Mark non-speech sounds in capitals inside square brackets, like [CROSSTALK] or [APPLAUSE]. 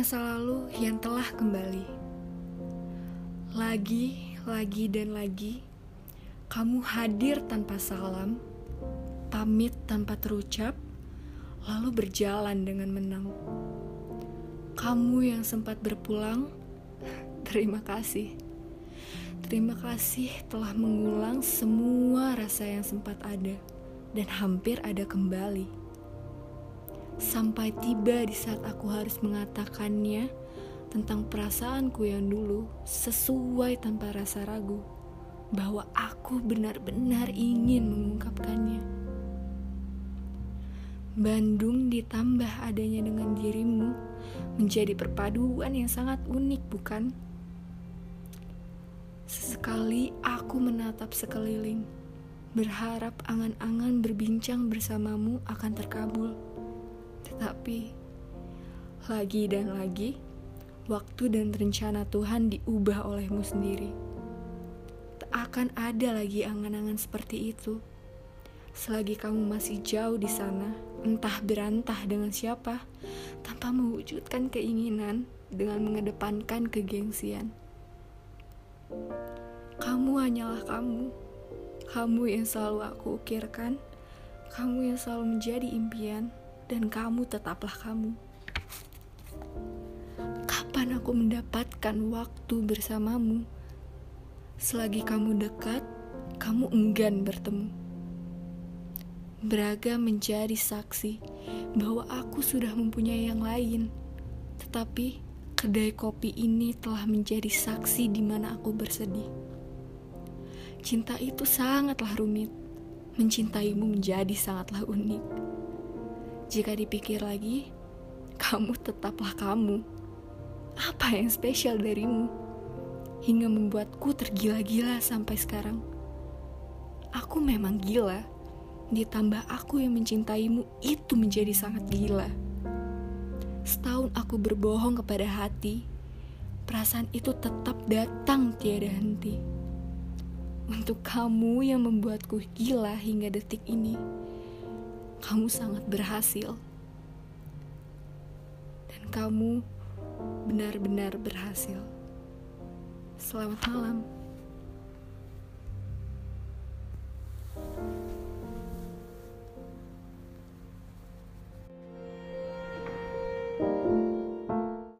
Masa lalu yang telah kembali. Lagi, lagi, dan lagi, kamu hadir tanpa salam, pamit tanpa terucap, lalu berjalan dengan menang. Kamu yang sempat berpulang, [LAUGHS] terima kasih. Terima kasih telah mengulang semua rasa yang sempat ada dan hampir ada kembali sampai tiba di saat aku harus mengatakannya tentang perasaanku yang dulu sesuai tanpa rasa ragu bahwa aku benar-benar ingin mengungkapkannya. Bandung ditambah adanya dengan dirimu menjadi perpaduan yang sangat unik, bukan? Sesekali aku menatap sekeliling, berharap angan-angan berbincang bersamamu akan terkabul. Tetapi, lagi dan lagi, waktu dan rencana Tuhan diubah olehmu sendiri. Tak akan ada lagi angan-angan seperti itu. Selagi kamu masih jauh di sana, entah berantah dengan siapa, tanpa mewujudkan keinginan dengan mengedepankan kegengsian. Kamu hanyalah kamu, kamu yang selalu aku ukirkan, kamu yang selalu menjadi impian dan kamu tetaplah kamu. Kapan aku mendapatkan waktu bersamamu? Selagi kamu dekat, kamu enggan bertemu. Braga menjadi saksi bahwa aku sudah mempunyai yang lain, tetapi kedai kopi ini telah menjadi saksi di mana aku bersedih. Cinta itu sangatlah rumit, mencintaimu menjadi sangatlah unik. Jika dipikir lagi, kamu tetaplah kamu. Apa yang spesial darimu? Hingga membuatku tergila-gila sampai sekarang. Aku memang gila. Ditambah aku yang mencintaimu itu menjadi sangat gila. Setahun aku berbohong kepada hati, perasaan itu tetap datang tiada henti. Untuk kamu yang membuatku gila hingga detik ini kamu sangat berhasil, dan kamu benar-benar berhasil. Selamat malam.